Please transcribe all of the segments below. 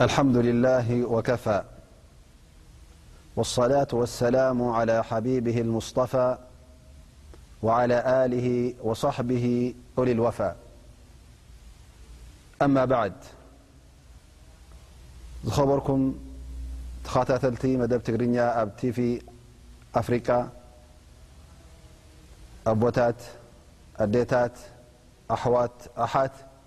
الحمد لله وكف الصلاة والسلام على حبيبه المصفى وعلى آله وصحبه ل الوفامبعد خبركم تلت دبت تف أفر اتا أحوااساعل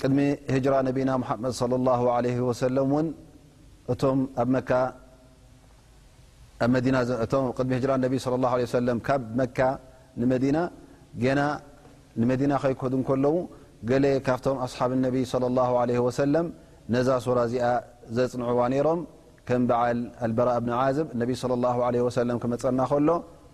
ቅድሚ ህጅራ ነቢና ሙሓመድ صለ ላሁ ለ ወሰለም እውን እቶም ኣብ መካ ኣብ መዲና እቶም ቅድሚ ህጅራ ነቢ ለ ላ ለ ሰለም ካብ መካ ንመዲና ገና ንመዲና ከይከዱ ከለዉ ገለ ካብቶም ኣስሓብ ነቢ صለ ላሁ ለ ወሰለም ነዛ ሱራ እዚኣ ዘፅንዕዋ ነይሮም ከም በዓል ኣልበራ እብኒ ዓዝብ ነቢ ለ ላ ለ ወሰለም ክመፀና ከሎ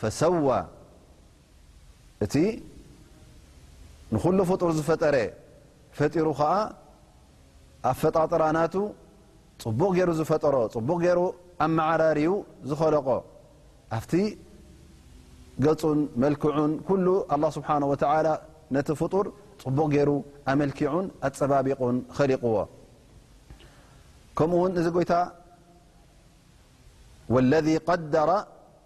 ፈሰዋ እቲ ንኹሉ ፍጡር ዝፈጠረ ፈጢሩ ኸኣ ኣፈጣጥራ ናቱ ጽቡቕ ገይሩ ዝፈጠሮ ጽቡቕ ገይሩ ኣመዓራርዩ ዝኸለቆ ኣብቲ ገጹን መልክዑን ኩሉ ኣላ ስብሓን ወተላ ነቲ ፍጡር ፅቡቕ ገይሩ ኣመልኪዑን ኣፀባቢቑን ኸሊቕዎ ከምኡ ውን እዚ ጎይታ ወለذ ቀደረ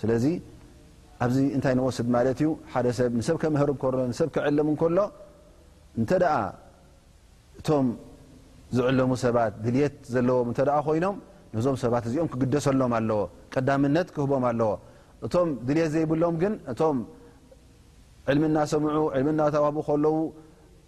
ስለዚ ኣብዚ እንታይ ንወስድ ማለት እዩ ሓደ ሰብ ንሰብ ከምህር እከሎ ንሰብ ክዕልም እንከሎ እንተ እቶም ዝዕለሙ ሰባት ድልት ዘለዎም እተ ኮይኖም ነዞም ሰባት እዚኦም ክግደሰሎም ኣለዎ ቀዳምነት ክህቦም ኣለዎ እቶም ድልት ዘይብሎም ግን እቶም ዕልሚ እናሰምዑ ዕልሚ እናተባቡ ከለዉ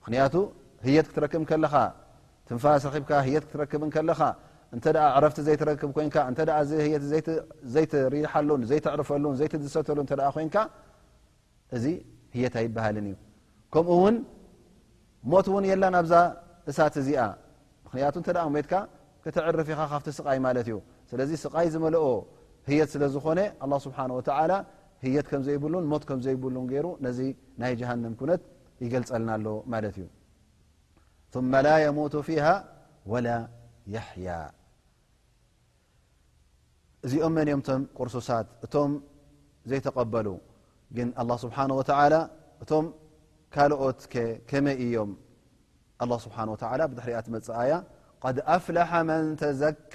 ምክንያቱ ህየት ክትረክብ ከለኻ ትንፋስ ረኪብካ ህየት ክትረክብ ከለኻ እንተ ዕረፍቲ ዘይትረክብ ኮንካ እተ ዘይትርይሓሉን ዘይትዕርፈሉን ዘይትድሰተሉ እተ ኮንካ እዚ ህየት ኣይበሃልን እዩ ከምኡ ውን ሞት እውን የላ ናብዛ እሳት እዚኣ ምክንያቱ እተ ሞትካ ክትዕርፍ ኢኻ ካብቲ ስቃይ ማለት እዩ ስለዚ ስቃይ ዝመልኦ ህየት ስለ ዝኾነ ስብሓ ወላ ህየት ከምዘይብሉን ሞት ከምዘይብሉን ገይሩ ነዚ ናይ ጀሃንም ኩነት ይገልፀልና ኣሎ ማለት እዩ ثመ ላ የሙቱ ፊሃ ወላ የሕያ እዚኦም መን እዮም ቶም ቅርሱሳት እቶም ዘይተቀበሉ ግን ኣላ ስብሓን ወተላ እቶም ካልኦት ከመይ እዮም ኣላ ስብሓን ወተላ ብድሕሪኣ ትመፅእያ ቐድ ኣፍላሓ መን ተዘካ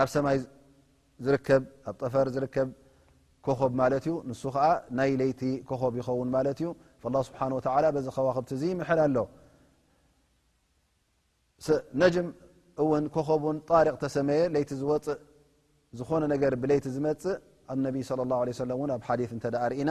ኣብ ሰማይ ዝርከብ ኣብ ጠፈር ዝርከብ ኮኾብ ማለት እዩ ንሱ ከዓ ናይ ለይቲ ኮኾብ ይኸውን ማለት እዩ ላ ስብሓን ወተላ በዚ ከዋክብቲ እዚ ይምሐር ኣሎ ነጅም እውን ኮኾብ ን ጣሪቅ ተሰመየ ለይቲ ዝወፅእ ዝኾነ ነገር ብለይቲ ዝመፅእ ኣነቢይ ለ ላه ለ ሰለ ን ኣብ ሓዲ እንተ ርእና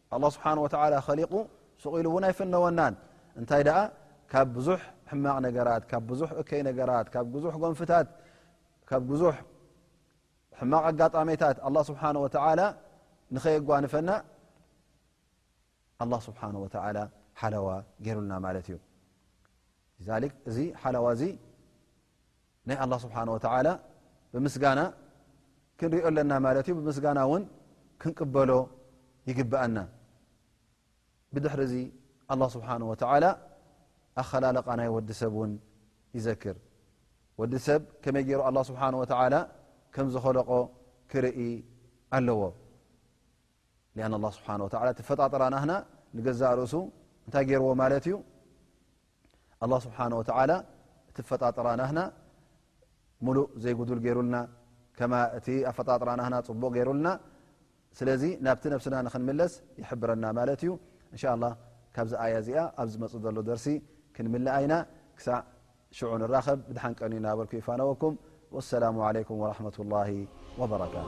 ኣላ ስብሓን ወተላ ከሊቁ ስቕ ኢሉ እውን ኣይፍነወናን እንታይ ደኣ ካብ ብዙሕ ሕማቕ ነገራት ካብ ብዙሕ እከይ ነገራት ካብ ብዙሕ ጎንፍታት ካብ ብዙሕ ሕማቕ ኣጋጣሚታት ኣላ ስብሓን ወተላ ንኸየጓንፈና ኣላ ስብሓን ወተላ ሓለዋ ገይሩልና ማለት እዩ እዚ ሓለዋ እዚ ናይ ኣላ ስብሓን ወተላ ብምስጋና ክንሪኦ ኣለና ማለት እዩ ብምስጋና እውን ክንቅበሎ ይግብኣና ብድሕሪ እዚ ኣላ ስብሓን ወተላ ኣኸላለቃ ናይ ወዲ ሰብ እውን ይዘክር ወዲ ሰብ ከመይ ገይሩ ኣላ ስብሓን ወተላ ከም ዝኸለቆ ክርኢ ኣለዎ ኣን ላ ስብሓን ወላ ትፈጣጥራ ናህና ንገዛእ ርእሱ እንታይ ገይርዎ ማለት እዩ ኣላ ስብሓን ወተዓላ እቲ ፈጣጥራ ናህና ሙሉእ ዘይጉዱል ገይሩልና ከማ እቲ ኣፈጣጥራ ናህና ፅቡቕ ገይሩልና ስለዚ ናብቲ ነብስና ንክንምለስ ይሕብረና ማለት እዩ እንሻ ላ ካብዚ ኣያ እዚኣ ኣብ ዝመፅ ዘሎ ደርሲ ክንምልኣ ኢና ክሳዕ ሽዑ ንራኸብ ብድሓን ቀንዩ ናበልኩ ይፋነወኩም ወሰላሙ ዓለይኩም ወረሕመት ላ ወበረካቱ